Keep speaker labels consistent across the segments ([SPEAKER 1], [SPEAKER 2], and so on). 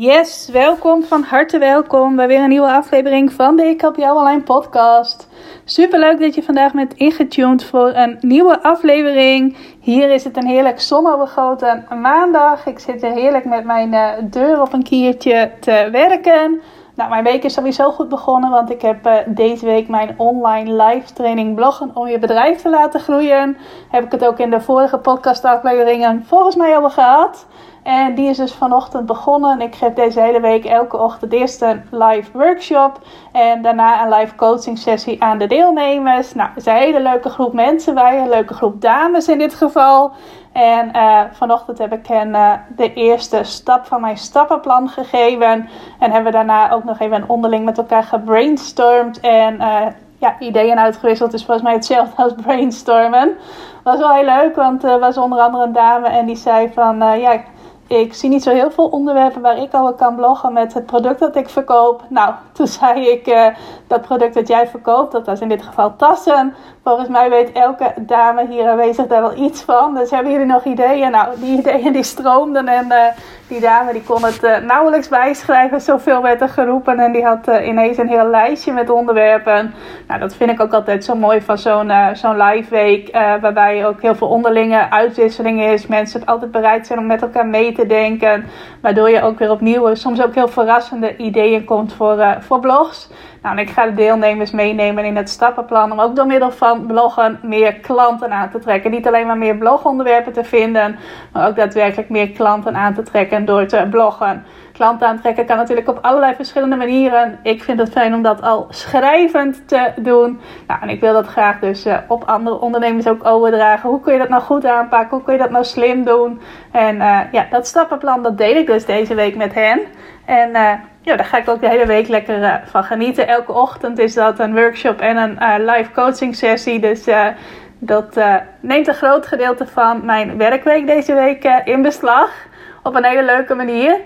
[SPEAKER 1] Yes, welkom, van harte welkom bij weer een nieuwe aflevering van de Ik Help Jou Online podcast. Super leuk dat je vandaag bent ingetuned voor een nieuwe aflevering. Hier is het een heerlijk zonovergoten maandag. Ik zit er heerlijk met mijn uh, deur op een kiertje te werken. Nou, mijn week is sowieso goed begonnen, want ik heb uh, deze week mijn online live training bloggen om je bedrijf te laten groeien. Heb ik het ook in de vorige podcast afleveringen volgens mij over gehad. En die is dus vanochtend begonnen. Ik geef deze hele week elke ochtend eerst een live workshop. En daarna een live coaching sessie aan de deelnemers. Nou, is een hele leuke groep mensen bij. Een leuke groep dames in dit geval. En uh, vanochtend heb ik hen uh, de eerste stap van mijn stappenplan gegeven. En hebben we daarna ook nog even onderling met elkaar gebrainstormd. En uh, ja, ideeën uitgewisseld. is volgens mij hetzelfde als brainstormen. Was wel heel leuk, want er was onder andere een dame en die zei van... ja, ik zie niet zo heel veel onderwerpen waar ik over kan bloggen met het product dat ik verkoop. Nou, toen zei ik, uh, dat product dat jij verkoopt, dat was in dit geval tassen. Volgens mij weet elke dame hier aanwezig daar wel iets van. Dus hebben jullie nog ideeën? Nou, die ideeën die stroomden en uh, die dame die kon het uh, nauwelijks bijschrijven. Zoveel werd er geroepen en die had ineens een heel lijstje met onderwerpen. Nou, dat vind ik ook altijd zo mooi van zo'n zo'n live week. waarbij ook heel veel onderlinge uitwisseling is. Mensen altijd bereid zijn om met elkaar mee te denken. Waardoor je ook weer opnieuw soms ook heel verrassende ideeën komt voor, voor blogs. Nou, ik ga de deelnemers meenemen in het stappenplan om ook door middel van bloggen meer klanten aan te trekken. Niet alleen maar meer blogonderwerpen te vinden, maar ook daadwerkelijk meer klanten aan te trekken door te bloggen. Klanten aantrekken kan natuurlijk op allerlei verschillende manieren. Ik vind het fijn om dat al schrijvend te doen. Nou, en ik wil dat graag dus uh, op andere ondernemers ook overdragen. Hoe kun je dat nou goed aanpakken? Hoe kun je dat nou slim doen? En uh, ja, dat stappenplan dat deel ik dus deze week met hen. En uh, ja, daar ga ik ook de hele week lekker uh, van genieten. Elke ochtend is dat een workshop en een uh, live coaching sessie. Dus dat neemt een groot gedeelte van mijn werkweek deze week in beslag. Op een hele leuke manier.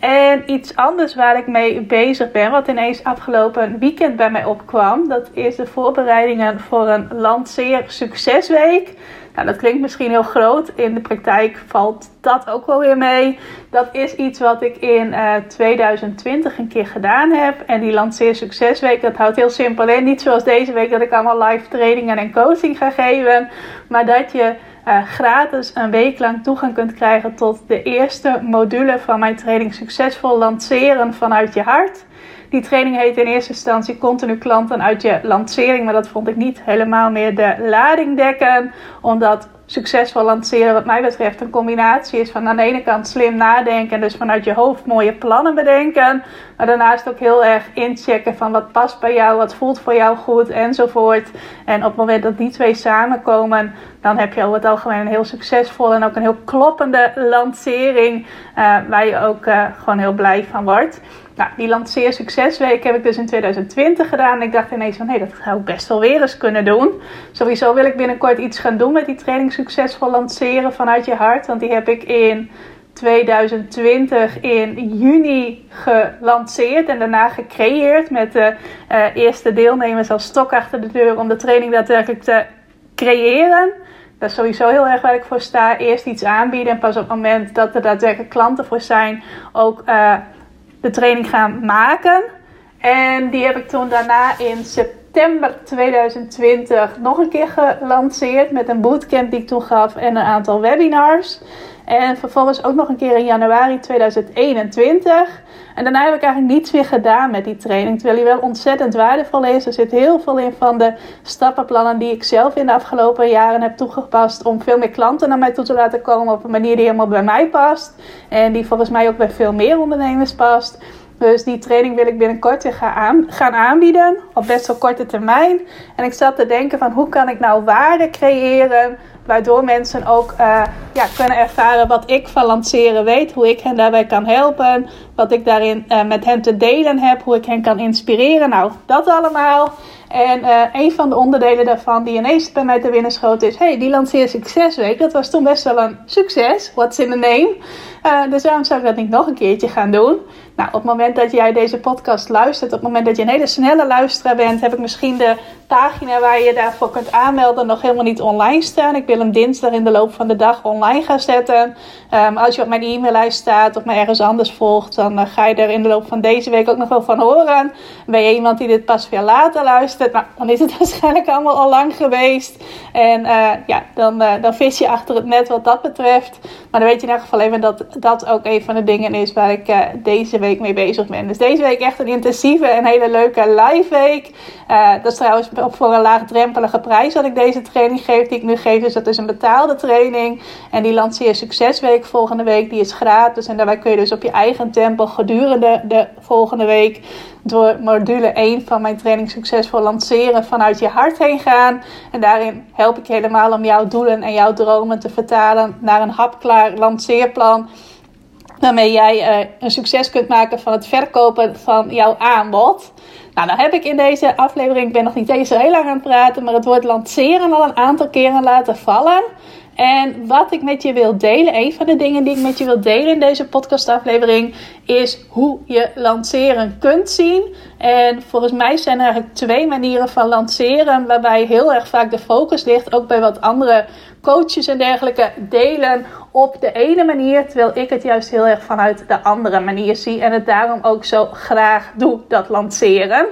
[SPEAKER 1] En iets anders waar ik mee bezig ben, wat ineens afgelopen weekend bij mij opkwam, dat is de voorbereidingen voor een lanceer succesweek. Nou, dat klinkt misschien heel groot. In de praktijk valt dat ook wel weer mee. Dat is iets wat ik in uh, eh, 2020 een keer gedaan heb. En die lanceer succesweek, dat houdt heel simpel in. Niet zoals deze week dat ik allemaal live trainingen en coaching ga geven. Maar dat je uh, gratis een week lang toegang kunt krijgen tot de eerste module van mijn training Succesvol lanceren vanuit je hart. Die training heet in eerste instantie continu klanten uit je lancering. Maar dat vond ik niet helemaal meer de lading dekken. Omdat succesvol lanceren wat mij betreft een combinatie is van aan de ene kant slim nadenken. Dus vanuit je hoofd mooie plannen bedenken. Maar daarnaast ook heel erg inchecken van wat past bij jou, wat voelt voor jou goed enzovoort. En op het moment dat die twee samenkomen, dan heb je over het algemeen een heel succesvolle en ook een heel kloppende lancering. Uh, waar je ook uh, gewoon heel blij van wordt. Nou, die lanceer succesweek heb ik dus in 2020 gedaan. En ik dacht ineens van, hé, dat zou ik best wel weer eens kunnen doen. Sowieso wil ik binnenkort iets gaan doen met die training succesvol lanceren vanuit je hart. Want die heb ik in 2020 in juni gelanceerd en daarna gecreëerd met de uh, eerste deelnemers als stok achter de deur om de training daadwerkelijk te creëren. Dat is sowieso heel erg waar ik voor sta. Eerst iets aanbieden en pas op het moment dat er daadwerkelijk klanten voor zijn, ook uh, de training gaan maken. En die heb ik toen daarna in september 2020 nog een keer gelanceerd met een bootcamp die ik toen gaf en een aantal webinars. En vervolgens ook nog een keer in januari 2021. En daarna heb ik eigenlijk niets meer gedaan met die training. Terwijl die wel ontzettend waardevol is. Er zit heel veel in van de stappenplannen die ik zelf in de afgelopen jaren heb toegepast. Om veel meer klanten naar mij toe te laten komen op een manier die helemaal bij mij past. En die volgens mij ook bij veel meer ondernemers past. Dus die training wil ik binnenkort gaan, aanbieden. Op best wel korte termijn. En ik zat te denken van hoe kan ik nou waarde creëren Waardoor mensen ook uh, ja, kunnen ervaren wat ik van lanceren weet. Hoe ik hen daarbij kan helpen. Wat ik daarin uh, met hen te delen heb. Hoe ik hen kan inspireren. Nou, dat allemaal. En uh, een van de onderdelen daarvan die ineens bij mij te winnen schoot is... hey, die lanceer succesweek, dat was toen best wel een succes. What's in the name? Uh, dus waarom zou ik dat niet nog een keertje gaan doen? Nou, op het moment dat jij deze podcast luistert... op het moment dat je een hele snelle luisteraar bent... heb ik misschien de pagina waar je daarvoor kunt aanmelden nog helemaal niet online staan. Ik wil hem dinsdag in de loop van de dag online gaan zetten. Um, als je op mijn e-maillijst staat of me ergens anders volgt... dan uh, ga je er in de loop van deze week ook nog wel van horen. Ben je iemand die dit pas veel later luistert nou, dan is het waarschijnlijk allemaal al lang geweest. En uh, ja, dan, dan vis je achter het net wat dat betreft. Maar dan weet je in elk geval even dat dat ook een van de dingen is waar ik uh, deze week mee bezig ben. Dus deze week echt een intensieve en hele leuke live week. dat is trouwens voor een laagdrempelige prijs dat ik deze training geef. Die ik nu geef, dus dat is een betaalde training. En die lanceer Succesweek volgende week. Die is gratis. En daarbij kun je dus op je eigen tempo gedurende de volgende week door module 1 van mijn training Succesvol Lanceren vanuit je hart heen gaan. En daarin help ik je helemaal om jouw doelen en jouw dromen te vertalen naar een hapklaar lanceerplan. Waarmee jij uh, een succes kunt maken van het verkopen van jouw aanbod. Nou, dan heb ik in deze aflevering, ik ben nog niet eens zo heel lang aan het praten, maar het woord lanceren al een aantal keren laten vallen. En wat ik met je wil delen, een van de dingen die ik met je wil delen in deze podcastaflevering, is hoe je lanceren kunt zien. En volgens mij zijn er eigenlijk twee manieren van lanceren, waarbij heel erg vaak de focus ligt, ook bij wat andere coaches en dergelijke delen op de ene manier, terwijl ik het juist heel erg vanuit de andere manier zie en het daarom ook zo graag doe, dat lanceren.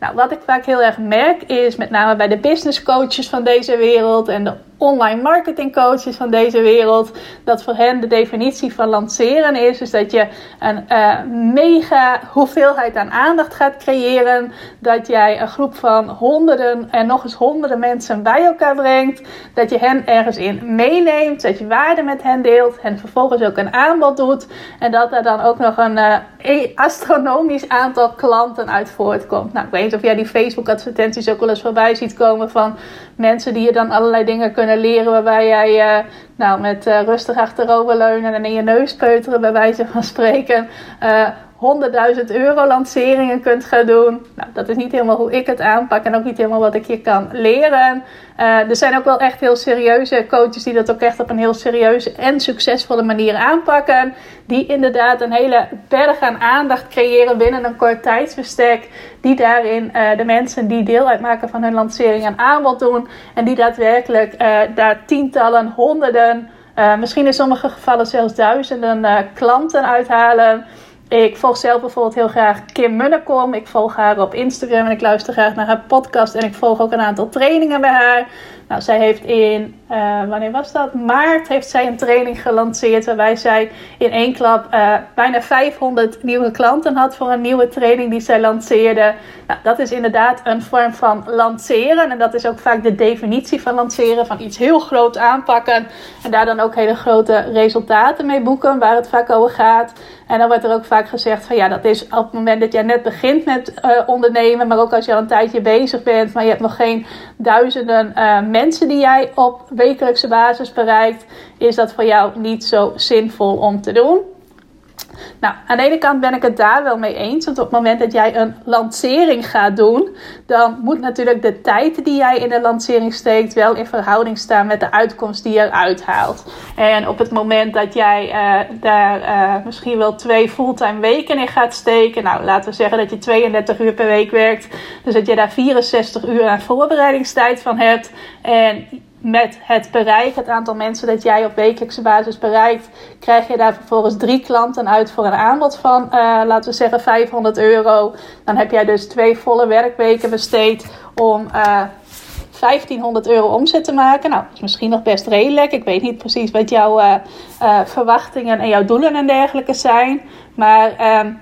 [SPEAKER 1] Nou, wat ik vaak heel erg merk is met name bij de business coaches van deze wereld en de online marketing coaches van deze wereld, dat voor hen de definitie van lanceren is, is dat je een uh, mega hoeveelheid aan aandacht gaat creëren, dat jij een groep van honderden en nog eens honderden mensen bij elkaar brengt, dat je hen ergens in meeneemt, dat je waarde met hen deelt en vervolgens ook een aanbod doet en dat er dan ook nog een uh, astronomisch aantal klanten uit voortkomt. Nou, ik weet niet of jij die Facebook advertenties ook wel eens voorbij ziet komen van mensen die je dan allerlei dingen kunnen leren waarbij jij uh, nou, met uh, rustig achteroverleunen en in je neus peuteren, bij wijze van spreken, uh, 100.000 euro lanceringen kunt gaan doen. Nou, dat is niet helemaal hoe ik het aanpak en ook niet helemaal wat ik je kan leren. Uh, er zijn ook wel echt heel serieuze coaches die dat ook echt op een heel serieuze en succesvolle manier aanpakken. Die inderdaad een hele berg aan aandacht creëren binnen een kort tijdsbestek. Die daarin uh, de mensen die deel uitmaken van hun lancering aanbod doen. En die daadwerkelijk uh, daar tientallen, honderden, misschien in sommige gevallen zelfs duizenden klanten uithalen. Ik volg zelf bijvoorbeeld heel graag Kim Munnekom. Ik volg haar op Instagram en ik luister graag naar haar podcast. En ik volg ook een aantal trainingen bij haar. Nou, zij heeft in, uh, wanneer was dat? Maart heeft zij een training gelanceerd waarbij zij in één klap uh, bijna 500 nieuwe klanten had voor een nieuwe training die zij lanceerde. Nou, dat is inderdaad een vorm van lanceren en dat is ook vaak de definitie van lanceren, van iets heel groot aanpakken en daar dan ook hele grote resultaten mee boeken, waar het vaak over gaat. En dan wordt er ook vaak gezegd van ja, dat is op het moment dat jij net begint met uh, ondernemen, maar ook als je al een tijdje bezig bent, maar je hebt nog geen duizenden mensen die jij op wekelijkse basis bereikt, is dat voor jou niet zo zinvol om te doen. Nou, aan de ene kant ben ik het daar wel mee eens. Want op het moment dat jij een lancering gaat doen, dan moet natuurlijk de tijd die jij in de lancering steekt wel in verhouding staan met de uitkomst die je eruit haalt. En op het moment dat jij uh, daar uh, misschien wel twee fulltime weken in gaat steken, nou laten we zeggen dat je 32 uur per week werkt, dus dat je daar 64 uur aan voorbereidingstijd van hebt. En met het bereik, het aantal mensen dat jij op wekelijkse basis bereikt, krijg je daar vervolgens drie klanten uit voor een aanbod van, uh, laten we zeggen, 500 euro. Dan heb jij dus twee volle werkweken besteed om uh, eh, 1500 euro omzet te maken. Nou, dat is misschien nog best redelijk. Ik weet niet precies wat jouw uh, verwachtingen en jouw doelen en dergelijke zijn. Maar ehm,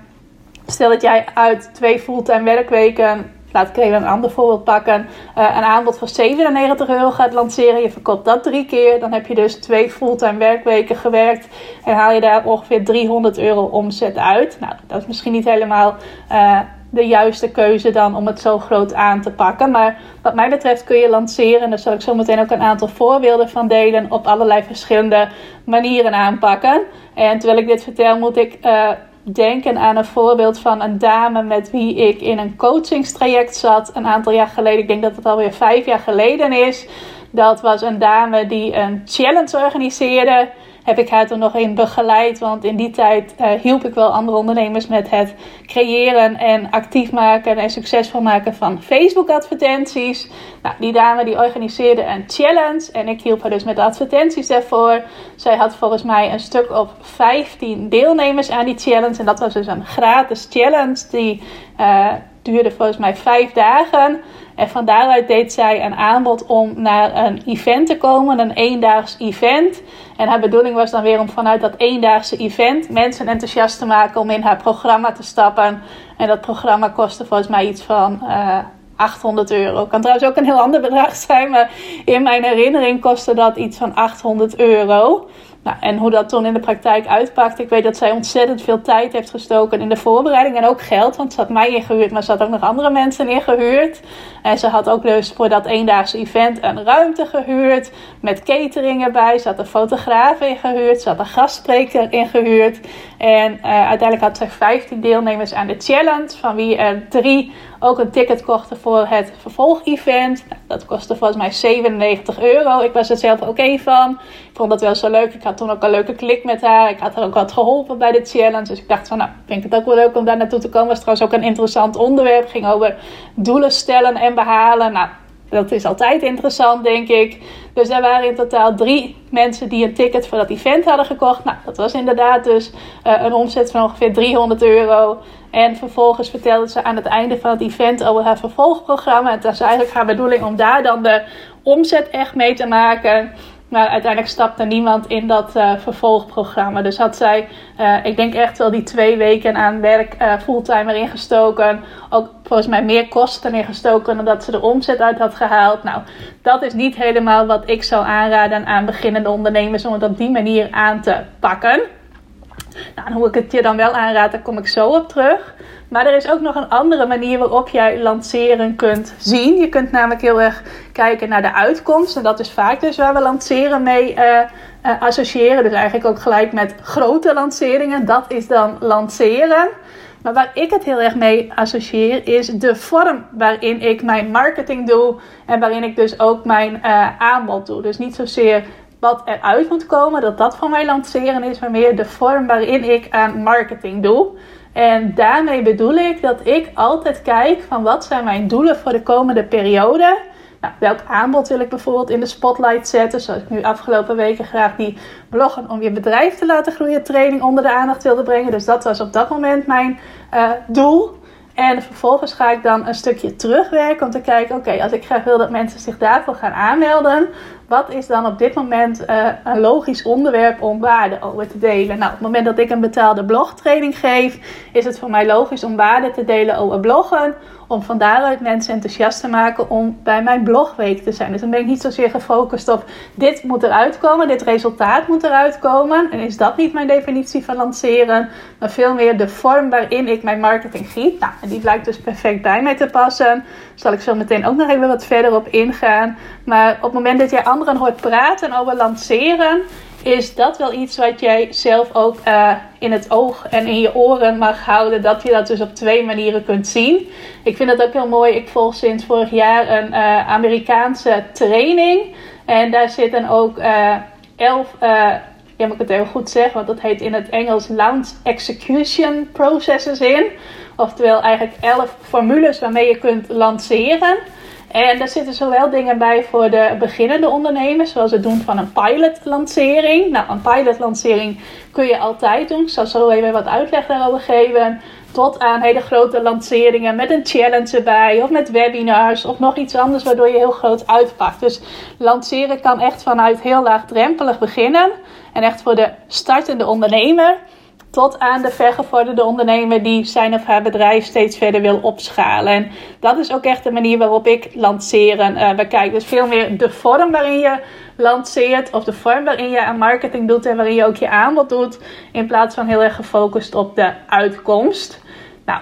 [SPEAKER 1] stel dat jij uit twee fulltime werkweken laat ik een ander voorbeeld pakken, uh, een aanbod van 97 euro gaat lanceren. Je verkoopt dat drie keer. Dan heb je dus twee fulltime werkweken gewerkt. En haal je daar ongeveer 300 euro omzet uit. Nou, dat is misschien niet helemaal uh, de juiste keuze dan om het zo groot aan te pakken. Maar wat mij betreft kun je lanceren, en daar zal ik zo meteen ook een aantal voorbeelden van delen, op allerlei verschillende manieren aanpakken. En terwijl ik dit vertel, moet ik uh, denken aan een voorbeeld van een dame met wie ik in een coachingstraject zat een aantal jaar geleden. Ik denk dat het alweer vijf jaar geleden is. Dat was een dame die een challenge organiseerde heb ik haar toen nog in begeleid. Want in die tijd uh, hielp ik wel andere ondernemers met het creëren en actief maken en succesvol maken van Facebook advertenties. Nou, die dame die organiseerde een challenge en ik hielp haar dus met advertenties daarvoor. Zij had volgens mij een stuk of 15 deelnemers aan die challenge. En dat was dus een gratis challenge die uh, duurde volgens mij vijf dagen. En van daaruit deed zij een aanbod om naar een event te komen, een eendaags event. En haar bedoeling was dan weer om vanuit dat eendaagse event mensen enthousiast te maken om in haar programma te stappen. En dat programma kostte volgens mij iets van uh, eh, 800 euro. Kan trouwens ook een heel ander bedrag zijn, maar in mijn herinnering kostte dat iets van 800 euro. Nou, en hoe dat toen in de praktijk uitpakt. Ik weet dat zij ontzettend veel tijd heeft gestoken in de voorbereiding. En ook geld, want ze had mij ingehuurd, maar ze had ook nog andere mensen ingehuurd. En ze had ook dus voor dat eendaagse event een ruimte gehuurd. Met catering erbij. Ze had een fotograaf ingehuurd. Ze had een gastspreker ingehuurd. En uh, uiteindelijk had ze 15 deelnemers aan de challenge. Van wie er drie ook een ticket kochten voor het vervolgevent. Nou, dat kostte volgens mij 97 euro. Ik was er zelf oké van. Ik vond dat wel zo leuk. Ik had toen ook een leuke klik met haar. Ik had haar ook wat geholpen bij de challenge. Dus ik dacht van, nou, vind ik het ook wel leuk om daar naartoe te komen. Was trouwens ook een interessant onderwerp. Ging over doelen stellen en behalen. Nou, dat is altijd interessant, denk ik. Dus er waren in totaal drie mensen die een ticket voor dat event hadden gekocht. Nou, dat was inderdaad dus uh, een omzet van ongeveer 300 euro. En vervolgens vertelde ze aan het einde van het event over haar vervolgprogramma. Het was eigenlijk haar bedoeling om daar dan de omzet echt mee te maken. Maar uiteindelijk stapte niemand in dat uh, vervolgprogramma. Dus had zij, uh, ik denk echt wel die twee weken aan werk uh, fulltime erin gestoken. Ook volgens mij meer kosten erin gestoken dan dat ze de omzet uit had gehaald. Nou, dat is niet helemaal wat ik zou aanraden aan beginnende ondernemers om het op die manier aan te pakken. Nou, hoe ik het je dan wel aanraad, daar kom ik zo op terug. Maar er is ook nog een andere manier waarop jij lanceren kunt zien. Je kunt namelijk heel erg kijken naar de uitkomst. En dat is vaak dus waar we lanceren mee uh, uh, associëren. Dus eigenlijk ook gelijk met grote lanceringen. Dat is dan lanceren. Maar waar ik het heel erg mee associeer is de vorm waarin ik mijn marketing doe. En waarin ik dus ook mijn uh, aanbod doe. Dus niet zozeer wat eruit moet komen, dat dat van mij lanceren is, maar meer de vorm waarin ik aan marketing doe. En daarmee bedoel ik dat ik altijd kijk van wat zijn mijn doelen voor de komende periode. Nou, welk aanbod wil ik bijvoorbeeld in de spotlight zetten? Zoals ik nu afgelopen weken graag die bloggen om je bedrijf te laten groeien training onder de aandacht wilde brengen. Dus dat was op dat moment mijn uh, doel. En vervolgens ga ik dan een stukje terugwerken om te kijken: oké, als ik graag wil dat mensen zich daarvoor gaan aanmelden, wat is dan op dit moment uh, een logisch onderwerp om waarde over te delen? Nou, op het moment dat ik een betaalde blogtraining geef, is het voor mij logisch om waarde te delen over bloggen. Om van daaruit mensen enthousiast te maken om bij mijn blogweek te zijn. Dus dan ben ik niet zozeer gefocust op dit moet eruit komen, dit resultaat moet eruit komen. En is dat niet mijn definitie van lanceren, maar veel meer de vorm waarin ik mijn marketing giet. Nou, en die blijkt dus perfect bij mij te passen. Zal ik zo meteen ook nog even wat verder op ingaan. Maar op het moment dat jij anderen hoort praten over lanceren, is dat wel iets wat jij zelf ook uh, in het oog en in je oren mag houden. Dat je dat dus op twee manieren kunt zien. Ik vind dat ook heel mooi. Ik volg sinds vorig jaar een uh, Amerikaanse training. En daar zitten ook uh, elf, ja moet ik het even goed zeggen, want dat heet in het Engels Launch Execution Processes in. Oftewel eigenlijk elf formules waarmee je kunt lanceren. En daar zitten zowel dingen bij voor de beginnende ondernemers, zoals het doen van een pilotlancering. Nou, een pilotlancering kun je altijd doen. Ik zal zo even wat uitleg daarover geven. Tot aan hele grote lanceringen met een challenge erbij, of met webinars, of nog iets anders waardoor je heel groot uitpakt. Dus lanceren kan echt vanuit heel laagdrempelig beginnen. En echt voor de startende ondernemer tot aan de vergevorderde ondernemer die zijn of haar bedrijf steeds verder wil opschalen. En dat is ook echt de manier waarop ik lanceren uh, bekijk. Dus veel meer de vorm waarin je lanceert of de vorm waarin je aan marketing doet en waarin je ook je aanbod doet, in plaats van heel erg gefocust op de uitkomst. Nou,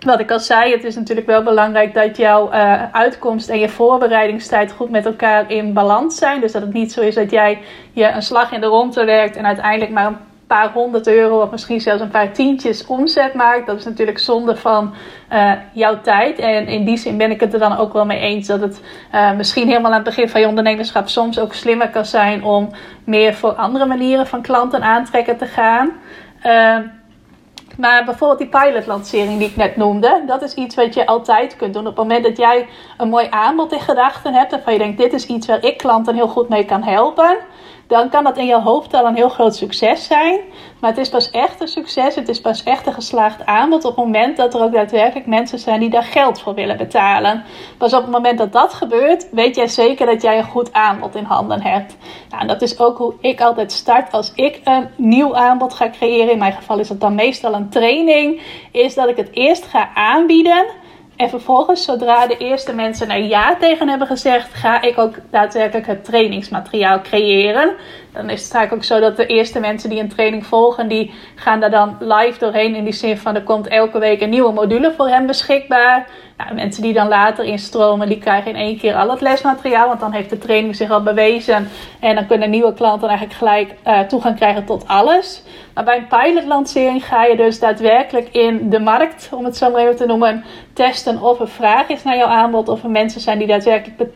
[SPEAKER 1] wat ik al zei, het is natuurlijk wel belangrijk dat jouw uh, uitkomst en je voorbereidingstijd goed met elkaar in balans zijn. Dus dat het niet zo is dat jij je een slag in de ronde werkt en uiteindelijk maar paar honderd euro of misschien zelfs een paar tientjes omzet maakt. Dat is natuurlijk zonde van uh, jouw tijd. En in die zin ben ik het er dan ook wel mee eens dat het uh, misschien helemaal aan het begin van je ondernemerschap soms ook slimmer kan zijn om meer voor andere manieren van klanten aantrekken te gaan. Uh, maar bijvoorbeeld die pilotlancering die ik net noemde, dat is iets wat je altijd kunt doen. Op het moment dat jij een mooi aanbod in gedachten hebt, waarvan je denkt: dit is iets waar ik klanten heel goed mee kan helpen dan kan dat in je hoofd al een heel groot succes zijn. Maar het is pas echt een succes, het is pas echt een geslaagd aanbod op het moment dat er ook daadwerkelijk mensen zijn die daar geld voor willen betalen. Pas op het moment dat dat gebeurt, weet jij zeker dat jij een goed aanbod in handen hebt. Nou, dat is ook hoe ik altijd start als ik een nieuw aanbod ga creëren. In mijn geval is dat dan meestal een training. Is dat ik het eerst ga aanbieden. En vervolgens, zodra de eerste mensen er ja tegen hebben gezegd, ga ik ook daadwerkelijk het trainingsmateriaal creëren. Dan is het vaak ook zo dat de eerste mensen die een training volgen, die gaan daar dan live doorheen. In die zin van er komt elke week een nieuwe module voor hen beschikbaar. Nou, mensen die dan later instromen, die krijgen in één keer al het lesmateriaal. Want dan heeft de training zich al bewezen. En dan kunnen nieuwe klanten eigenlijk gelijk uh, toegang krijgen tot alles. Maar bij een pilotlancering ga je dus daadwerkelijk in de markt, om het zo maar even te noemen, testen of er vraag is naar jouw aanbod. Of er mensen zijn die daadwerkelijk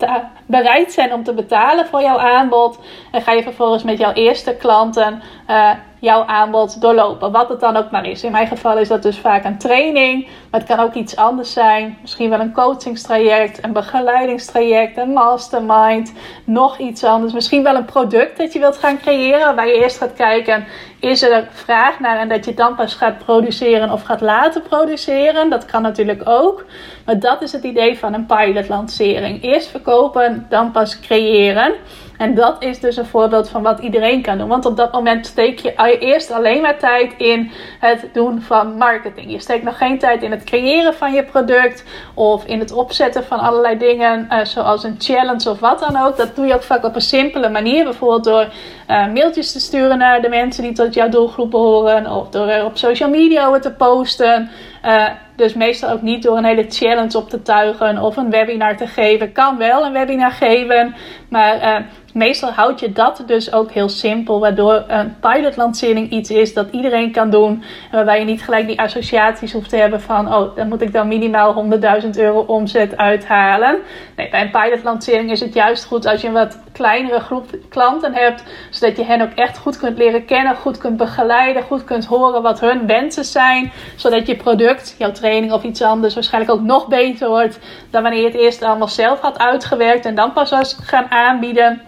[SPEAKER 1] bereid zijn om te betalen voor jouw aanbod. En ga je vervolgens met jouw eerste klanten uh, jouw aanbod doorlopen. Wat het dan ook maar is. In mijn geval is dat dus vaak een training. Maar het kan ook iets anders zijn. Misschien wel een coachingstraject, een begeleidingstraject, een mastermind. Nog iets anders. Misschien wel een product dat je wilt gaan creëren. Waar je eerst gaat kijken, is er vraag naar en dat je dan pas gaat produceren of gaat laten produceren. Dat kan natuurlijk ook. Maar dat is het idee van een pilotlancering. Eerst verkopen, dan pas creëren. En dat is dus een voorbeeld van wat iedereen kan doen. Want op dat moment steek je eerst alleen maar tijd in het doen van marketing. Je steekt nog geen tijd in het creëren van je product of in het opzetten van allerlei dingen, uh, zoals een challenge of wat dan ook. Dat doe je ook vaak op een simpele manier. Bijvoorbeeld door uh, mailtjes te sturen naar de mensen die tot jouw doelgroep behoren, of door er op social media te posten. Uh, dus meestal ook niet door een hele challenge op te tuigen of een webinar te geven. Kan wel een webinar geven, maar uh, meestal houd je dat dus ook heel simpel. Waardoor een pilotlancering iets is dat iedereen kan doen. En waarbij je niet gelijk die associaties hoeft te hebben van... oh, dan moet ik dan minimaal 100.000 euro omzet uithalen. Nee, bij een pilotlancering is het juist goed als je een wat kleinere groep klanten hebt. Zodat je hen ook echt goed kunt leren kennen, goed kunt begeleiden, goed kunt horen wat hun wensen zijn. Zodat je product, jouw training of iets anders waarschijnlijk ook nog beter wordt dan wanneer je het eerst allemaal zelf had uitgewerkt en dan pas was gaan aanbieden.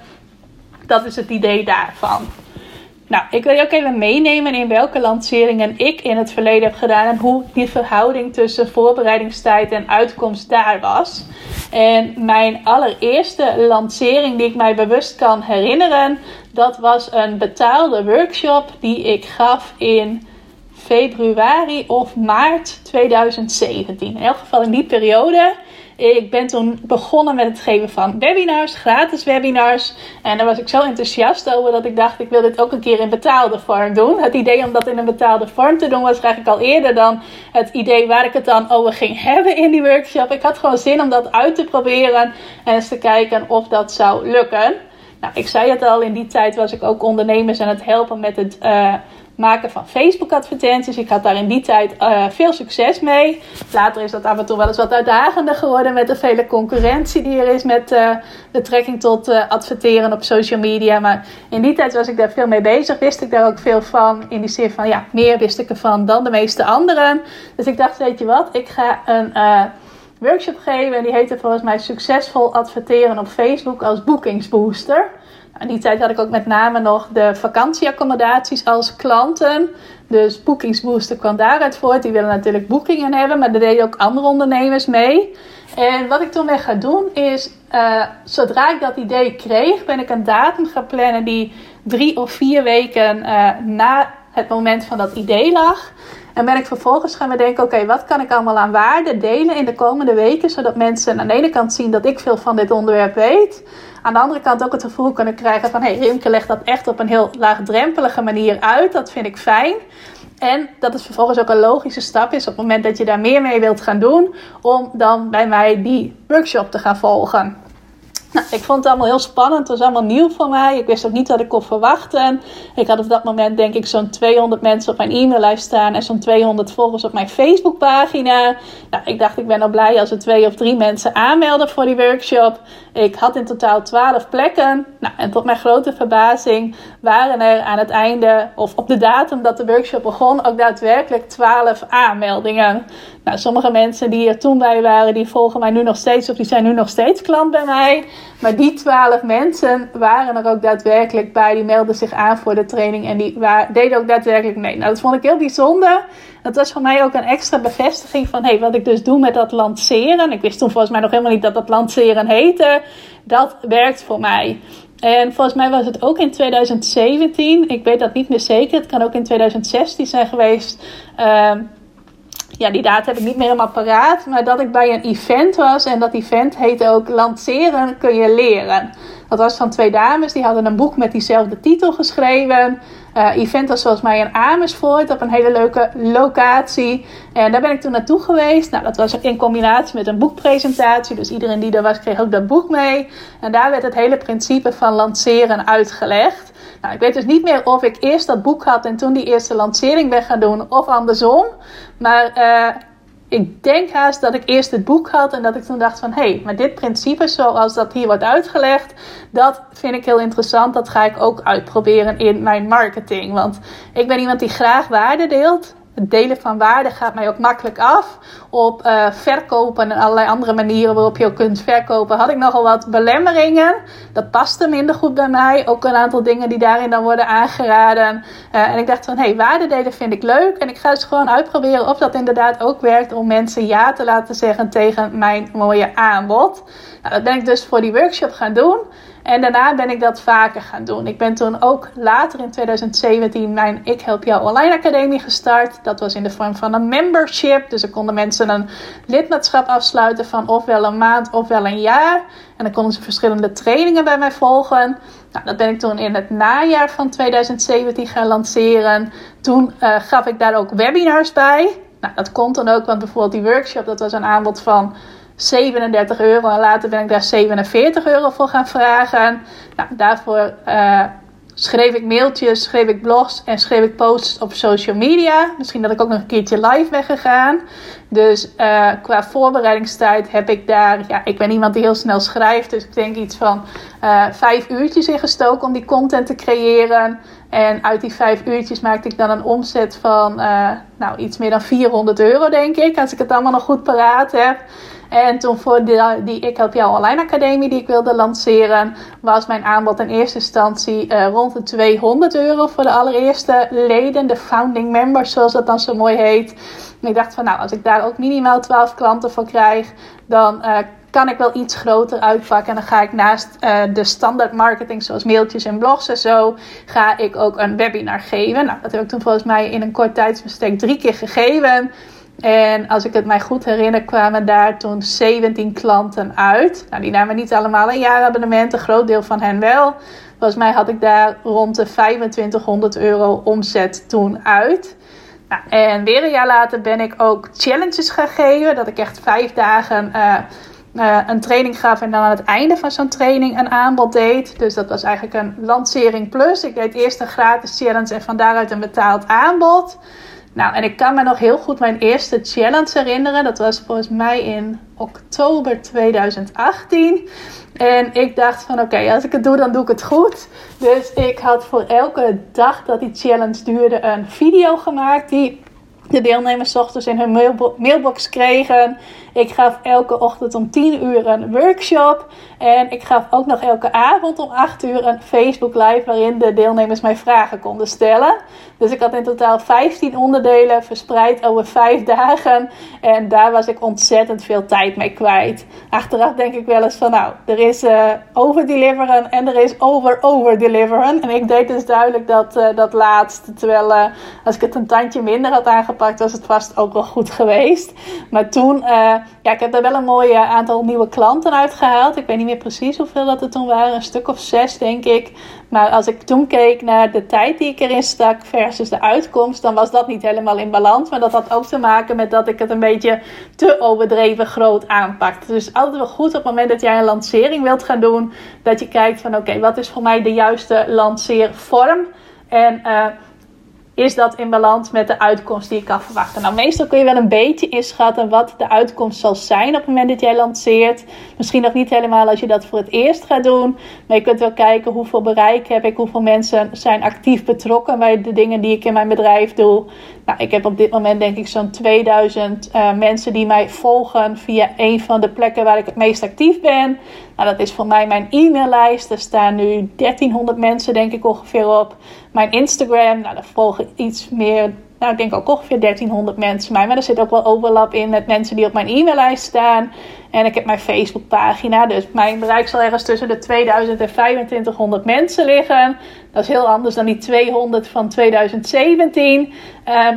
[SPEAKER 1] Dat is het idee daarvan. Nou, ik wil je ook even meenemen in welke lanceringen ik in het verleden heb gedaan en hoe die verhouding tussen voorbereidingstijd en uitkomst daar was. En mijn allereerste lancering die ik mij bewust kan herinneren, dat was een betaalde workshop die ik gaf in februari of maart 2017. In elk geval in die periode. Ik ben toen begonnen met het geven van webinars, gratis webinars. En daar was ik zo enthousiast over dat ik dacht, ik wil dit ook een keer in betaalde vorm doen. Het idee om dat in een betaalde vorm te doen was eigenlijk al eerder dan het idee waar ik het dan over ging hebben in die workshop. Ik had gewoon zin om dat uit te proberen en eens te kijken of dat zou lukken. Nou, ik zei het al, in die tijd was ik ook ondernemers aan het helpen met het uh, maken van Facebook advertenties. Ik had daar in die tijd uh, veel succes mee. Later is dat af en toe wel eens wat uitdagender geworden met de vele concurrentie die er is met de trekking tot uh, adverteren op social media. Maar in die tijd was ik daar veel mee bezig. Wist ik daar ook veel van. In die zin van ja, meer wist ik ervan dan de meeste anderen. Dus ik dacht, weet je wat, ik ga een workshop geven. En die heette volgens mij Succesvol adverteren op Facebook als boekingsbooster. In die tijd had ik ook met name nog de vakantieaccommodaties als klanten. Dus Bookingsbooster kwam daaruit voort. Die willen natuurlijk boekingen hebben, maar daar deden ook andere ondernemers mee. En wat ik toen weer ga doen is, uh, zodra ik dat idee kreeg, ben ik een datum gaan plannen die drie of vier weken uh, na het moment van dat idee lag. En ben ik vervolgens gaan bedenken, oké, wat kan ik allemaal aan waarde delen in de komende weken, zodat mensen aan de ene kant zien dat ik veel van dit onderwerp weet. Aan de andere kant ook het gevoel kunnen krijgen van, hey, Rimke legt dat echt op een heel laagdrempelige manier uit. Dat vind ik fijn. En dat het vervolgens ook een logische stap is op het moment dat je daar meer mee wilt gaan doen, om dan bij mij die workshop te gaan volgen. Ik vond het allemaal heel spannend. Het was allemaal nieuw voor mij. Ik wist ook niet wat ik kon verwachten. Ik had op dat moment denk ik zo'n 200 mensen op mijn e-maillijst staan en zo'n 200 volgers op mijn Facebookpagina. Nou, ik dacht ik ben al blij als er twee of drie mensen aanmelden voor die workshop. Ik had in totaal 12 plekken. Nou, en tot mijn grote verbazing waren er aan het einde of op de datum dat de workshop begon ook daadwerkelijk 12 aanmeldingen. Nou, sommige mensen die er toen bij waren, die volgen mij nu nog steeds of die zijn nu nog steeds klant bij mij. Maar die twaalf mensen waren er ook daadwerkelijk bij. Die melden zich aan voor de training en die deden ook daadwerkelijk mee. Nou, dat vond ik heel bijzonder. Dat was voor mij ook een extra bevestiging van hey, wat ik dus doe met dat lanceren. Ik wist toen volgens mij nog helemaal niet dat dat lanceren heette. Dat werkt voor mij. En volgens mij was het ook in 2017. Ik weet dat niet meer zeker. Het kan ook in 2016 zijn geweest. Uh, ja, die data heb ik niet meer helemaal paraat. Maar dat ik bij een event was. En dat event heette ook Lanceren kun je leren. Dat was van twee dames. Die hadden een boek met diezelfde titel geschreven. Uh, event was volgens mij in Amersfoort. Op een hele leuke locatie. En daar ben ik toen naartoe geweest. Nou, dat was in combinatie met een boekpresentatie. Dus iedereen die er was kreeg ook dat boek mee. En daar werd het hele principe van lanceren uitgelegd. Nou, ik weet dus niet meer of ik eerst dat boek had en toen die eerste lancering ben gaan doen of andersom. Maar uh, ik denk haast dat ik eerst het boek had en dat ik toen dacht van hé, hey, maar dit principe zoals dat hier wordt uitgelegd, dat vind ik heel interessant. Dat ga ik ook uitproberen in mijn marketing. Want ik ben iemand die graag waarde deelt het delen van waarde gaat mij ook makkelijk af. Op uh, verkopen en allerlei andere manieren waarop je ook kunt verkopen, had ik nogal wat belemmeringen. Dat paste minder goed bij mij. Ook een aantal dingen die daarin dan worden aangeraden. Uh, en ik dacht van, hé, hey, waarde delen vind ik leuk. En ik ga dus gewoon uitproberen of dat inderdaad ook werkt om mensen ja te laten zeggen tegen mijn mooie aanbod. Nou, dat ben ik dus voor die workshop gaan doen. En daarna ben ik dat vaker gaan doen. Ik ben toen ook later in 2017 mijn Ik Help Jou Online Academie gestart. Dat was in de vorm van een membership. Dus er konden mensen een lidmaatschap afsluiten van ofwel een maand ofwel een jaar. En dan konden ze verschillende trainingen bij mij volgen. Nou, dat ben ik toen in het najaar van 2017 gaan lanceren. Toen uh, gaf ik daar ook webinars bij. Nou, dat komt dan ook, want bijvoorbeeld die workshop, dat was een aanbod van 37 euro. En later ben ik daar 47 euro voor gaan vragen. Nou, daarvoor uh, schreef ik mailtjes, schreef ik blogs en schreef ik posts op social media. Misschien dat ik ook nog een keertje live ben gegaan. Dus uh, qua voorbereidingstijd heb ik daar, ja, ik ben iemand die heel snel schrijft. Dus ik denk iets van uh, vijf uurtjes ingestoken om die content te creëren. En uit die vijf uurtjes maakte ik dan een omzet van nou, iets meer dan 400 euro, denk ik. Als ik het allemaal nog goed paraat heb. En toen voor die, die Ik Help Jou Online Academie die ik wilde lanceren, was mijn aanbod in eerste instantie uh, rond de 200 euro voor de allereerste leden, de founding members zoals dat dan zo mooi heet. En ik dacht van nou, als ik daar ook minimaal 12 klanten voor krijg, dan uh, kan ik wel iets groter uitpakken. En dan ga ik naast uh, de standaard marketing, zoals mailtjes en blogs en zo, ga ik ook een webinar geven. Nou, dat heb ik toen volgens mij in een kort tijdsbestek drie keer gegeven. En als ik het mij goed herinner, kwamen daar toen 17 klanten uit. Nou, die namen niet allemaal een jaarabonnement, een groot deel van hen wel. Volgens mij had ik daar rond de 2500 euro omzet toen uit. Nou, en weer een jaar later ben ik ook challenges gaan geven. Dat ik echt vijf dagen uh, uh, een training gaf en dan aan het einde van zo'n training een aanbod deed. Dus dat was eigenlijk een lancering plus. Ik deed eerst een gratis challenge en van daaruit een betaald aanbod. Nou, en ik kan me nog heel goed mijn eerste challenge herinneren. Dat was volgens mij in oktober 2018. En ik dacht van oké, als ik het doe, dan doe ik het goed. Dus ik had voor elke dag dat die challenge duurde een video gemaakt die de deelnemers ochtends in hun mailbox kregen. Ik gaf elke ochtend om 10 uur een workshop. En ik gaf ook nog elke avond om 8 uur een Facebook live waarin de deelnemers mij vragen konden stellen. Dus ik had in totaal 15 onderdelen verspreid over 5 dagen. En daar was ik ontzettend veel tijd mee kwijt. Achteraf denk ik wel eens van nou, er is uh, overdeliveren en er is over-overdeliveren. En ik deed dus duidelijk dat, uh, dat laatste. Terwijl uh, als ik het een tandje minder had aangepakt, was het vast ook wel goed geweest. Maar toen, ja, ik heb daar wel een mooi aantal nieuwe klanten uitgehaald. Ik weet niet meer precies hoeveel dat er toen waren. Een stuk of zes, denk ik. Maar als ik toen keek naar de tijd die ik erin stak versus de uitkomst, dan was dat niet helemaal in balans. Maar dat had ook te maken met dat ik het een beetje te overdreven groot aanpakte. Dus altijd wel goed op het moment dat jij een lancering wilt gaan doen, dat je kijkt van oké, wat is voor mij de juiste lanceervorm? En uh, is dat in balans met de uitkomst die ik kan verwachten? Nou, meestal kun je wel een beetje inschatten wat de uitkomst zal zijn op het moment dat jij lanceert. Misschien nog niet helemaal als je dat voor het eerst gaat doen. Maar je kunt wel kijken hoeveel bereik heb ik, hoeveel mensen zijn actief betrokken bij de dingen die ik in mijn bedrijf doe. Nou, ik heb op dit moment denk ik zo'n 2000 uh, eh, mensen die mij volgen via een van de plekken waar ik het meest actief ben. Nou, dat is voor mij mijn e-maillijst. Er staan nu 1300 mensen denk ik ongeveer op. Mijn Instagram, nou, daar volgen iets meer, nou ik denk ook ongeveer 1300 mensen. Maar er zit ook wel overlap in met mensen die op mijn e-maillijst staan. En ik heb mijn Facebookpagina. Dus mijn bereik zal ergens tussen de 2000 en 2500 mensen liggen. Dat is heel anders dan die 200 van 2017. Uh,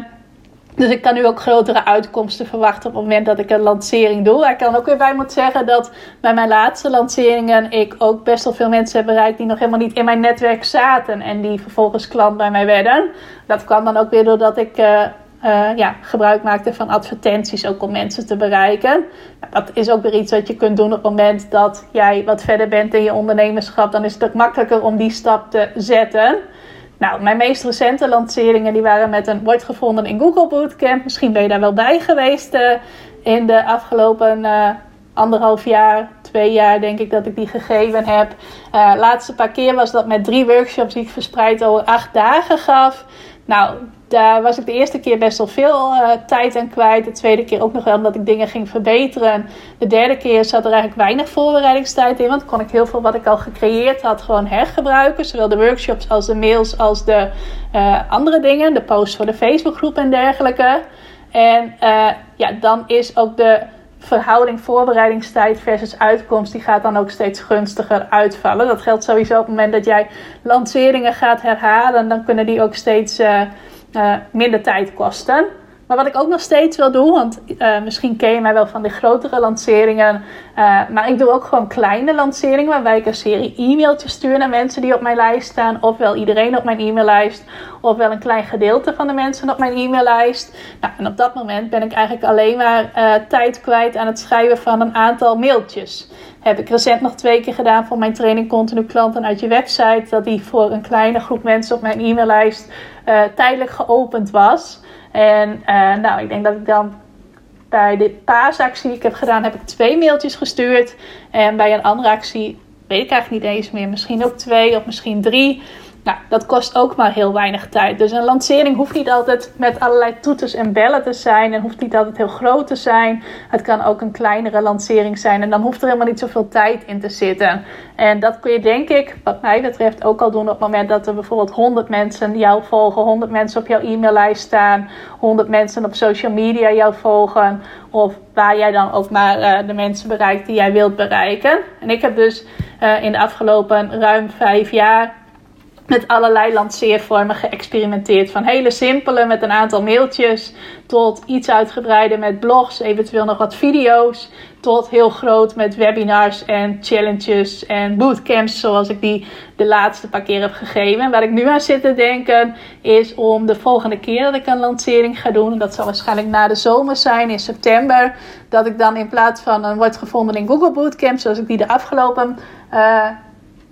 [SPEAKER 1] dus ik kan nu ook grotere uitkomsten verwachten op het moment dat ik een lancering doe. Ik kan ook weer bij moet zeggen dat bij mijn laatste lanceringen ik ook best wel veel mensen heb bereikt die nog helemaal niet in mijn netwerk zaten. En die vervolgens klant bij mij werden. Dat kwam dan ook weer doordat ik uh, uh, ja, gebruik maakte van advertenties ook om mensen te bereiken. Nou, dat is ook weer iets wat je kunt doen op het moment dat jij wat verder bent in je ondernemerschap. Dan is het ook makkelijker om die stap te zetten. Nou, mijn meest recente lanceringen die waren met een wordt gevonden in Google Bootcamp. Misschien ben je daar wel bij geweest uh, in de afgelopen uh, anderhalf jaar, twee jaar denk ik dat ik die gegeven heb. Uh, laatste paar keer was dat met drie workshops die ik verspreid over acht dagen gaf. Nou, daar was ik de eerste keer best wel veel uh, tijd aan kwijt. De tweede keer ook nog wel omdat ik dingen ging verbeteren. De derde keer zat er eigenlijk weinig voorbereidingstijd in. Want kon ik heel veel wat ik al gecreëerd had gewoon hergebruiken. Zowel de workshops als de mails als de uh, andere dingen. De posts voor de Facebookgroep en dergelijke. En ja, dan is ook de verhouding voorbereidingstijd versus uitkomst, die gaat dan ook steeds gunstiger uitvallen. Dat geldt sowieso op het moment dat jij lanceringen gaat herhalen, dan kunnen die ook steeds uh, minder tijd kosten. Maar wat ik ook nog steeds wil doen, want uh, misschien ken je mij wel van de grotere lanceringen. Uh, maar ik doe ook gewoon kleine lanceringen waarbij ik een serie e-mailtjes stuur naar mensen die op mijn lijst staan. Ofwel iedereen op mijn e-maillijst, ofwel een klein gedeelte van de mensen op mijn e-maillijst. Nou, en op dat moment ben ik eigenlijk alleen maar tijd kwijt aan het schrijven van een aantal mailtjes. Heb ik recent nog twee keer gedaan voor mijn training Continu Klanten uit je website. Dat die voor een kleine groep mensen op mijn e-maillijst tijdelijk geopend was. En uh, nou, ik denk dat ik dan bij de paasactie die ik heb gedaan, heb ik twee mailtjes gestuurd. En bij een andere actie weet ik eigenlijk niet eens meer. Misschien ook twee of misschien drie. Nou, dat kost ook maar heel weinig tijd. Dus een lancering hoeft niet altijd met allerlei toeters en bellen te zijn. En hoeft niet altijd heel groot te zijn. Het kan ook een kleinere lancering zijn. En dan hoeft er helemaal niet zoveel tijd in te zitten. En dat kun je denk ik, wat mij betreft, ook al doen op het moment dat er bijvoorbeeld 100 mensen jou volgen. 100 mensen op jouw e-maillijst staan. 100 mensen op social media jou volgen. Of waar jij dan ook maar uh, de mensen bereikt die jij wilt bereiken. En ik heb dus uh, in de afgelopen ruim vijf jaar met allerlei lanceervormen geëxperimenteerd. Van hele simpele met een aantal mailtjes tot iets uitgebreider met blogs, eventueel nog wat video's. Tot heel groot met webinars en challenges en bootcamps zoals ik die de laatste paar keer heb gegeven. En waar ik nu aan zit te denken is om de volgende keer dat ik een lancering ga doen. Dat zal waarschijnlijk na de zomer zijn in september. Dat ik dan in plaats van een wordt gevonden in Google Bootcamp zoals ik die de afgelopen... Uh,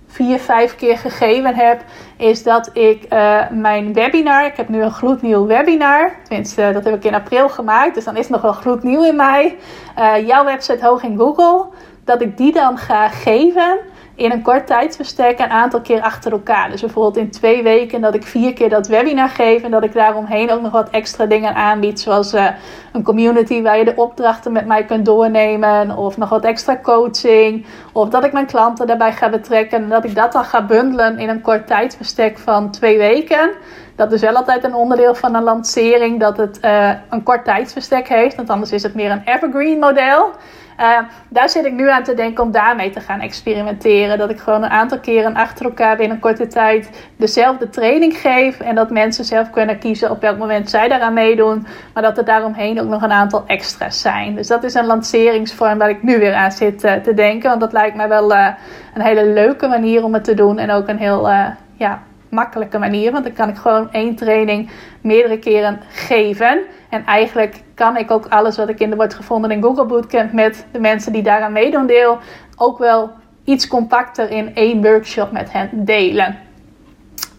[SPEAKER 1] vier, vijf keer gegeven heb, is dat ik uh, mijn webinar, ik heb nu een gloednieuw webinar, tenminste dat heb ik in april gemaakt, dus dan is het nog wel gloednieuw in mij, uh, jouw website hoog in Google, dat ik die dan ga geven in een kort tijdsbestek een aantal keer achter elkaar. Dus bijvoorbeeld in twee weken dat ik vier keer dat webinar geef en dat ik daaromheen ook nog wat extra dingen aanbied, zoals uh, een community waar je de opdrachten met mij kunt doornemen, of nog wat extra coaching, of dat ik mijn klanten daarbij ga betrekken en dat ik dat dan ga bundelen in een kort tijdsbestek van twee weken. Dat is wel altijd een onderdeel van een lancering dat het uh, een kort tijdsbestek heeft, want anders is het meer een evergreen model. Uh, daar zit ik nu aan te denken om daarmee te gaan experimenteren. Dat ik gewoon een aantal keren achter elkaar binnen korte tijd dezelfde training geef. En dat mensen zelf kunnen kiezen op welk moment zij daaraan meedoen. Maar dat er daaromheen ook nog een aantal extra's zijn. Dus dat is een lanceringsvorm waar ik nu weer aan zit uh, te denken. Want dat lijkt mij wel uh, een hele leuke manier om het te doen. En ook een heel ja, makkelijke manier. Want dan kan ik gewoon één training meerdere keren geven. En eigenlijk kan ik ook alles wat ik in de wordt gevonden in Google Bootcamp met de mensen die daaraan meedoen deel, ook wel iets compacter in één workshop met hen delen.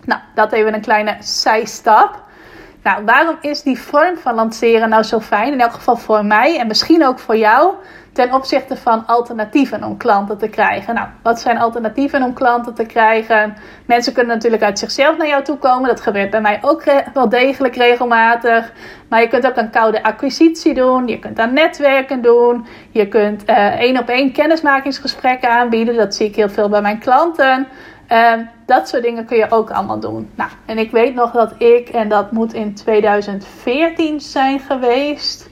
[SPEAKER 1] Nou, dat even een kleine zijstap. Nou, waarom is die vorm van lanceren nou zo fijn? In elk geval voor mij en misschien ook voor jou ten opzichte van alternatieven om klanten te krijgen. Nou, wat zijn alternatieven om klanten te krijgen? Mensen kunnen natuurlijk uit zichzelf naar jou toe komen. Dat gebeurt bij mij ook wel degelijk regelmatig. Maar je kunt ook een koude acquisitie doen. Je kunt aan netwerken doen. Je kunt uh, één op één kennismakingsgesprekken aanbieden. Dat zie ik heel veel bij mijn klanten. Uh, dat soort dingen kun je ook allemaal doen. Nou, en ik weet nog dat ik, en dat moet in 2014 zijn geweest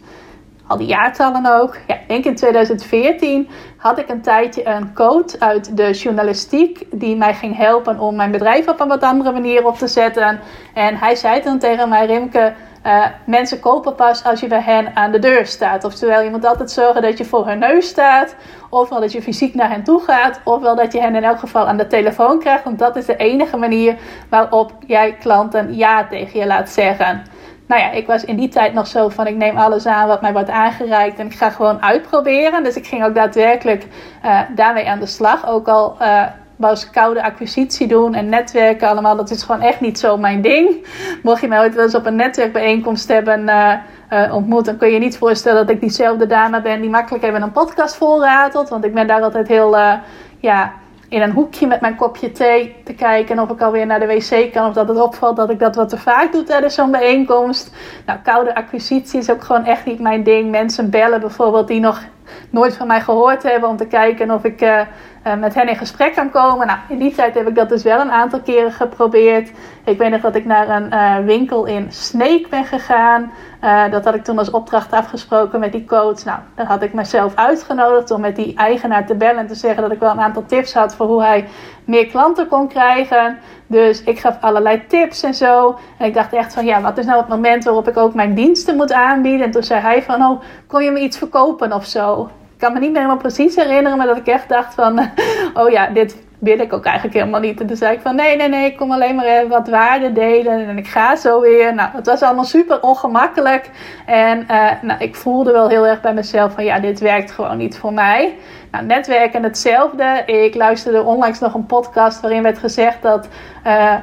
[SPEAKER 1] al die jaartallen ook. Ja, denk in 2014 had ik een tijdje een coach uit de journalistiek die mij ging helpen om mijn bedrijf op een wat andere manier op te zetten. En hij zei dan tegen mij, Rimke, uh, mensen kopen pas als je bij hen aan de deur staat. Oftewel, je moet altijd zorgen dat je voor hun neus staat. Ofwel dat je fysiek naar hen toe gaat. Ofwel dat je hen in elk geval aan de telefoon krijgt. Want dat is de enige manier waarop jij klanten ja tegen je laat zeggen nou ja, ik was in die tijd nog zo van ik neem alles aan wat mij wordt aangereikt en ik ga gewoon uitproberen. Dus ik ging ook daadwerkelijk uh, daarmee aan de slag. Ook al uh, was koude acquisitie doen en netwerken allemaal, dat is gewoon echt niet zo mijn ding. Mocht je mij ooit wel eens op een netwerkbijeenkomst hebben uh, ontmoet, dan kun je niet voorstellen dat ik diezelfde dame ben die makkelijk even een podcast volratelt. Want ik ben daar altijd heel, ja in een hoekje met mijn kopje thee te kijken of ik alweer naar de wc kan. Of dat het opvalt dat ik dat wat te vaak doe tijdens zo'n bijeenkomst. Nou, koude acquisitie is ook gewoon echt niet mijn ding. Mensen bellen bijvoorbeeld die nog nooit van mij gehoord hebben om te kijken of ik met hen in gesprek kan komen. Nou, in die tijd heb ik dat dus wel een aantal keren geprobeerd. Ik weet nog dat ik naar een uh, winkel in Sneek ben gegaan. dat had ik toen als opdracht afgesproken met die coach. Nou, dan had ik mezelf uitgenodigd om met die eigenaar te bellen en te zeggen dat ik wel een aantal tips had voor hoe hij meer klanten kon krijgen. Dus ik gaf allerlei tips en zo. En ik dacht echt van ja, wat is nou het moment waarop ik ook mijn diensten moet aanbieden? En toen zei hij van oh, kon je me iets verkopen of zo? Ik kan me niet meer helemaal precies herinneren, maar dat ik echt dacht van oh ja, dit wil ik ook eigenlijk helemaal niet. En toen zei ik van nee, nee, nee, ik kom alleen maar even wat waarde delen en ik ga zo weer. Nou, het was allemaal super ongemakkelijk. En uh, nou, ik voelde wel heel erg bij mezelf van ja, dit werkt gewoon niet voor mij. Nou, netwerken hetzelfde. Ik luisterde onlangs nog een podcast waarin werd gezegd dat uh,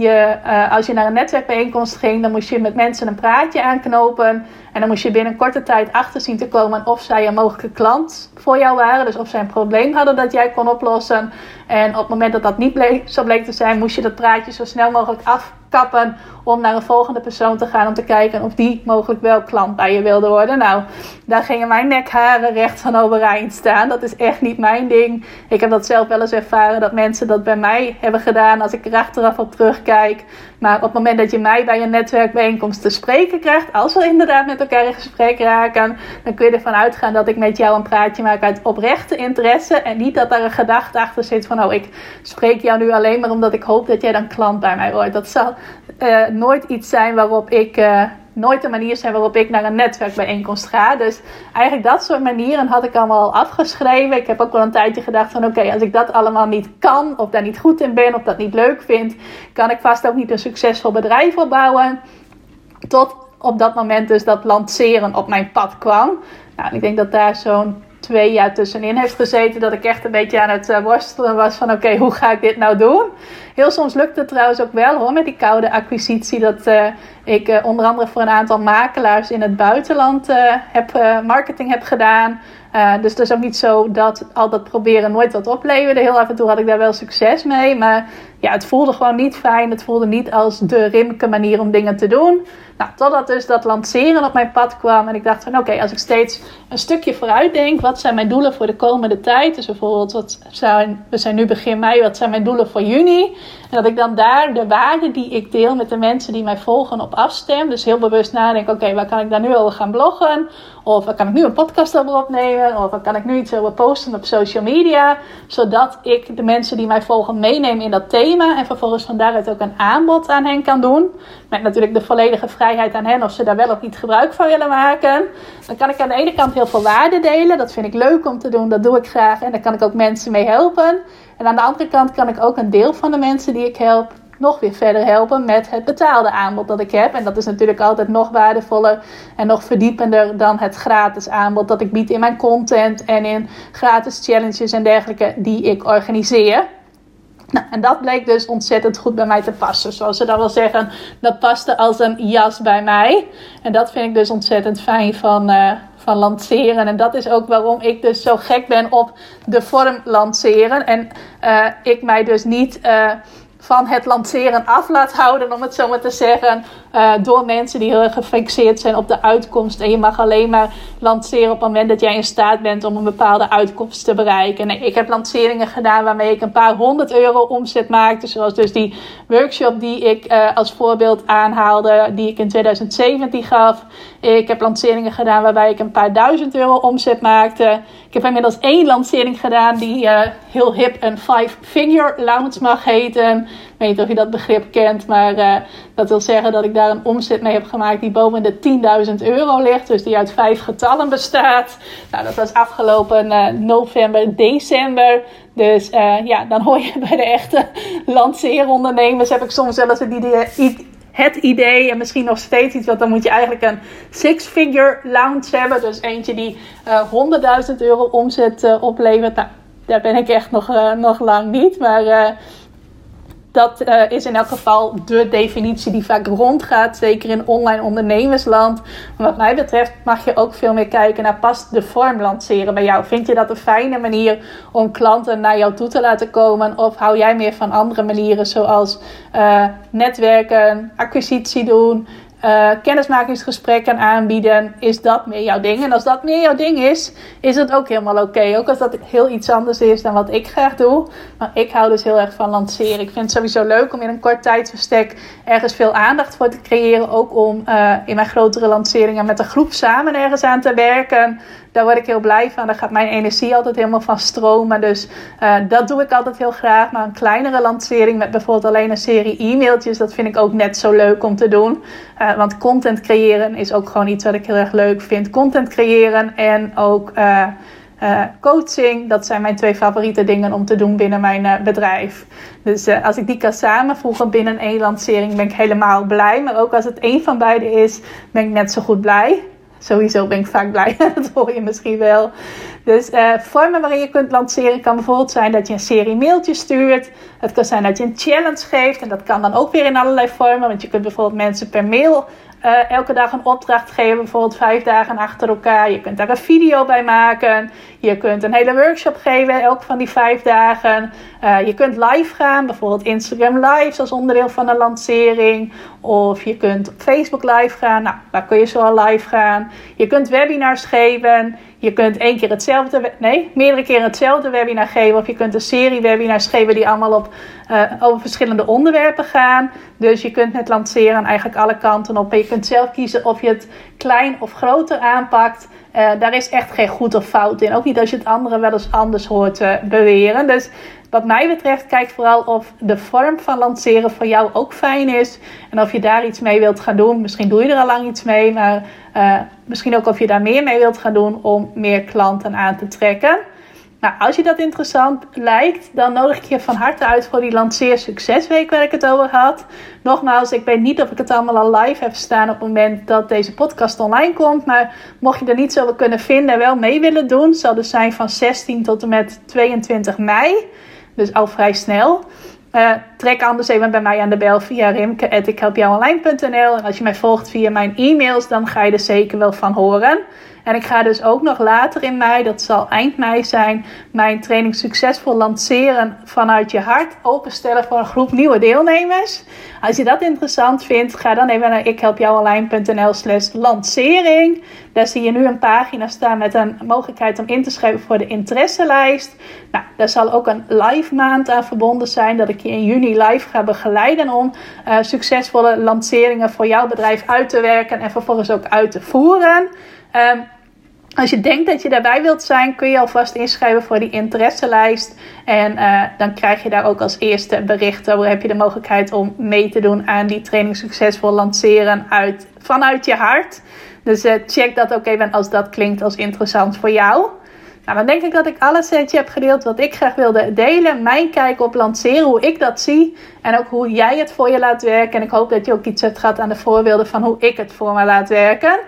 [SPEAKER 1] je, uh, als je naar een netwerkbijeenkomst ging, dan moest je met mensen een praatje aanknopen. En dan moest je binnen korte tijd achter zien te komen of zij een mogelijke klant voor jou waren. Dus of zij een probleem hadden dat jij kon oplossen. En op het moment dat dat niet zo bleek te zijn, moest je dat praatje zo snel mogelijk afkappen. Om naar een volgende persoon te gaan om te kijken of die mogelijk wel klant bij je wilde worden. Nou, daar gingen mijn nekharen recht van overeind staan. Dat is echt niet mijn ding. Ik heb dat zelf wel eens ervaren dat mensen dat bij mij hebben gedaan. Als ik er achteraf op terugkijk. Maar op het moment dat je mij bij een netwerkbijeenkomst te spreken krijgt, als we inderdaad met elkaar in gesprek raken, dan kun je ervan uitgaan dat ik met jou een praatje maak uit oprechte interesse. En niet dat daar een gedachte achter zit van, oh, ik spreek jou nu alleen maar omdat ik hoop dat jij dan klant bij mij wordt. Dat zal uh, nooit iets zijn waarop ik. Uh, nooit de manier zijn waarop ik naar een netwerkbijeenkomst ga. Dus eigenlijk dat soort manieren had ik allemaal afgeschreven. Ik heb ook wel een tijdje gedacht van oké, als ik dat allemaal niet kan, of daar niet goed in ben, of dat niet leuk vind, kan ik vast ook niet een succesvol bedrijf opbouwen. Tot op dat moment dus dat lanceren op mijn pad kwam. Nou, ik denk dat daar zo'n twee jaar tussenin heeft gezeten. Dat ik echt een beetje aan het uh, worstelen was van oké, hoe ga ik dit nou doen? Heel soms lukt het trouwens ook wel hoor, met die koude acquisitie. Dat uh, ik uh, onder andere voor een aantal makelaars in het buitenland heb, marketing heb gedaan. dus het is ook niet zo dat al dat proberen nooit wat opleverde. Heel af en toe had ik daar wel succes mee. Maar ja, het voelde gewoon niet fijn. Het voelde niet als de rimke manier om dingen te doen. Nou, totdat dus dat lanceren op mijn pad kwam. En ik dacht van oké, als ik steeds een stukje vooruit denk. Wat zijn mijn doelen voor de komende tijd? Dus bijvoorbeeld, wat zijn, we zijn nu begin mei. Wat zijn mijn doelen voor juni? En dat ik dan daar de waarden die ik deel met de mensen die mij volgen op afstem. Dus heel bewust nadenk, oké, waar kan ik daar nu over gaan bloggen? Of waar kan ik nu een podcast over opnemen? Of waar kan ik nu iets over posten op social media? Zodat ik de mensen die mij volgen meeneem in dat thema. En vervolgens van daaruit ook een aanbod aan hen kan doen. Met natuurlijk de volledige vrijheid aan hen of ze daar wel of niet gebruik van willen maken. Dan kan ik aan de ene kant heel veel waarde delen. Dat vind ik leuk om te doen, dat doe ik graag. En daar kan ik ook mensen mee helpen. En aan de andere kant kan ik ook een deel van de mensen die ik help nog weer verder helpen met het betaalde aanbod dat ik heb. En dat is natuurlijk altijd nog waardevoller en nog verdiepender dan het gratis aanbod dat ik bied in mijn content en in gratis challenges en dergelijke die ik organiseer. Nou, en dat bleek dus ontzettend goed bij mij te passen. Zoals ze dan wel zeggen, dat paste als een jas bij mij. En dat vind ik dus ontzettend fijn van, uh, van lanceren. En dat is ook waarom ik dus zo gek ben op de vorm lanceren. En uh, ik mij dus niet... Uh, van het lanceren af laat houden, om het zo maar te zeggen. Uh, door mensen die heel erg gefixeerd zijn op de uitkomst. En je mag alleen maar lanceren op het moment dat jij in staat bent om een bepaalde uitkomst te bereiken. Ik heb lanceringen gedaan waarmee ik een paar honderd euro omzet maakte. Zoals dus die workshop die ik uh, als voorbeeld aanhaalde, die ik in 2017 gaf. Ik heb lanceringen gedaan waarbij ik een paar duizend euro omzet maakte. Ik heb inmiddels één lancering gedaan die uh, heel hip een five-figure launch mag heten. Ik weet niet of je dat begrip kent, maar uh, dat wil zeggen dat ik daar een omzet mee heb gemaakt die boven de 10.000 euro ligt. Dus die uit vijf getallen bestaat. Nou, dat was afgelopen uh, november, december. Dus ja, dan hoor je bij de echte lanceerondernemers heb ik soms wel eens het idee het idee en misschien nog steeds iets, want dan moet je eigenlijk een six-figure lounge hebben. Dus eentje die uh, 100.000 euro omzet uh, oplevert. Nou, daar ben ik echt nog, uh, nog lang niet. Maar dat uh, is in elk geval de definitie die vaak rondgaat, zeker in online ondernemersland. Wat mij betreft mag je ook veel meer kijken naar past de vorm lanceren bij jou. Vind je dat een fijne manier om klanten naar jou toe te laten komen? Of hou jij meer van andere manieren zoals uh, netwerken, acquisitie doen, uh, kennismakingsgesprekken aanbieden, is dat meer jouw ding. En als dat meer jouw ding is, is het ook helemaal oké. Ook als dat heel iets anders is dan wat ik graag doe. Maar ik hou dus heel erg van lanceren. Ik vind het sowieso leuk om in een kort tijdsbestek ergens veel aandacht voor te creëren. Ook om uh, in mijn grotere lanceringen met een groep samen ergens aan te werken daar word ik heel blij van. Daar gaat mijn energie altijd helemaal van stromen. Dus uh, dat doe ik altijd heel graag. Maar een kleinere lancering met bijvoorbeeld alleen een serie e-mailtjes, dat vind ik ook net zo leuk om te doen. Uh, want content creëren is ook gewoon iets wat ik heel erg leuk vind. Content creëren en ook uh, coaching, dat zijn mijn twee favoriete dingen om te doen binnen mijn bedrijf. Dus als ik die kan samenvoegen binnen één lancering, ben ik helemaal blij. Maar ook als het één van beide is, ben ik net zo goed blij. Sowieso ben ik vaak blij. dat hoor je misschien wel. Dus uh, vormen waarin je kunt lanceren kan bijvoorbeeld zijn dat je een serie mailtjes stuurt. Het kan zijn dat je een challenge geeft. En dat kan dan ook weer in allerlei vormen. Want je kunt bijvoorbeeld mensen per mail uh, elke dag een opdracht geven, bijvoorbeeld vijf dagen achter elkaar. Je kunt daar een video bij maken. Je kunt een hele workshop geven, elk van die vijf dagen. Uh, je kunt live gaan, bijvoorbeeld Instagram Live als onderdeel van een lancering. Of je kunt op Facebook live gaan. Nou, daar kun je zo al live gaan. Je kunt webinars geven. Je kunt één keer hetzelfde, nee, meerdere keren hetzelfde webinar geven. Of je kunt een serie webinars geven die allemaal op, uh, over verschillende onderwerpen gaan. Dus je kunt met lanceren eigenlijk alle kanten op. En je kunt zelf kiezen of je het klein of groter aanpakt. Uh, daar is echt geen goed of fout in. Ook niet als je het andere wel eens anders hoort uh, beweren. Dus wat mij betreft, kijk vooral of de vorm van lanceren voor jou ook fijn is. En of je daar iets mee wilt gaan doen. Misschien doe je er al lang iets mee, maar uh, misschien ook of je daar meer mee wilt gaan doen om meer klanten aan te trekken. Nou, als je dat interessant lijkt, dan nodig ik je van harte uit voor die Lanceer Succesweek waar ik het over had. Nogmaals, ik weet niet of ik het allemaal al live heb staan op het moment dat deze podcast online komt. Maar mocht je er niet zo kunnen vinden en wel mee willen doen, zal het zijn van 16 tot en met 22 mei. Dus al vrij snel. Uh, trek anders even bij mij aan de bel via rimke.ikhelpjouonline.nl En als je mij volgt via mijn e-mails, dan ga je er zeker wel van horen. En ik ga dus ook nog later in mei, dat zal eind mei zijn, mijn training succesvol lanceren vanuit je hart openstellen voor een groep nieuwe deelnemers. Als je dat interessant vindt, ga dan even naar ikhelpjouonline.nl slash lancering. Daar zie je nu een pagina staan met een mogelijkheid om in te schrijven voor de interesselijst. Nou, daar zal ook een live maand aan verbonden zijn, dat ik je in juni live ga begeleiden om uh, succesvolle lanceringen voor jouw bedrijf uit te werken en vervolgens ook uit te voeren. Um, als je denkt dat je daarbij wilt zijn, kun je alvast inschrijven voor die interesselijst. En uh, dan krijg je daar ook als eerste bericht over. Heb je de mogelijkheid om mee te doen aan die training succesvol lanceren uit, vanuit je hart. Dus uh, check dat ook even als dat klinkt als interessant voor jou. Nou, dan denk ik dat ik alles setje heb gedeeld wat ik graag wilde delen. Mijn kijk op lanceren, hoe ik dat zie. En ook hoe jij het voor je laat werken. En ik hoop dat je ook iets hebt gehad aan de voorbeelden van hoe ik het voor me laat werken.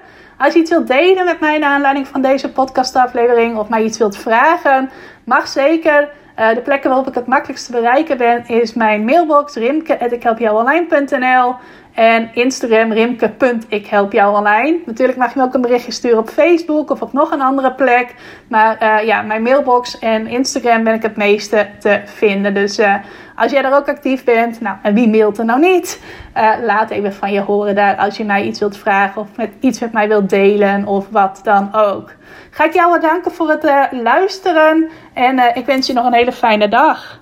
[SPEAKER 1] Als je iets wilt delen met mij naar aanleiding van deze podcastaflevering of mij iets wilt vragen, mag zeker. Uh, de plekken waarop ik het makkelijkst te bereiken ben, is mijn mailbox rimke.ikhelpjouonline.nl en Instagram rimke.ikhelpjouonline. Natuurlijk mag je me ook een berichtje sturen op Facebook of op nog een andere plek. Maar uh, ja, mijn mailbox en Instagram ben ik het meeste te vinden. Dus uh, als jij er ook actief bent, nou, en wie mailt er nou niet? Uh, laat even van je horen daar als je mij iets wilt vragen of met, iets met mij wilt delen of wat dan ook. Ga ik jou bedanken voor het luisteren en ik wens je nog een hele fijne dag.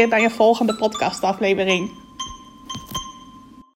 [SPEAKER 1] bij je volgende podcastaflevering.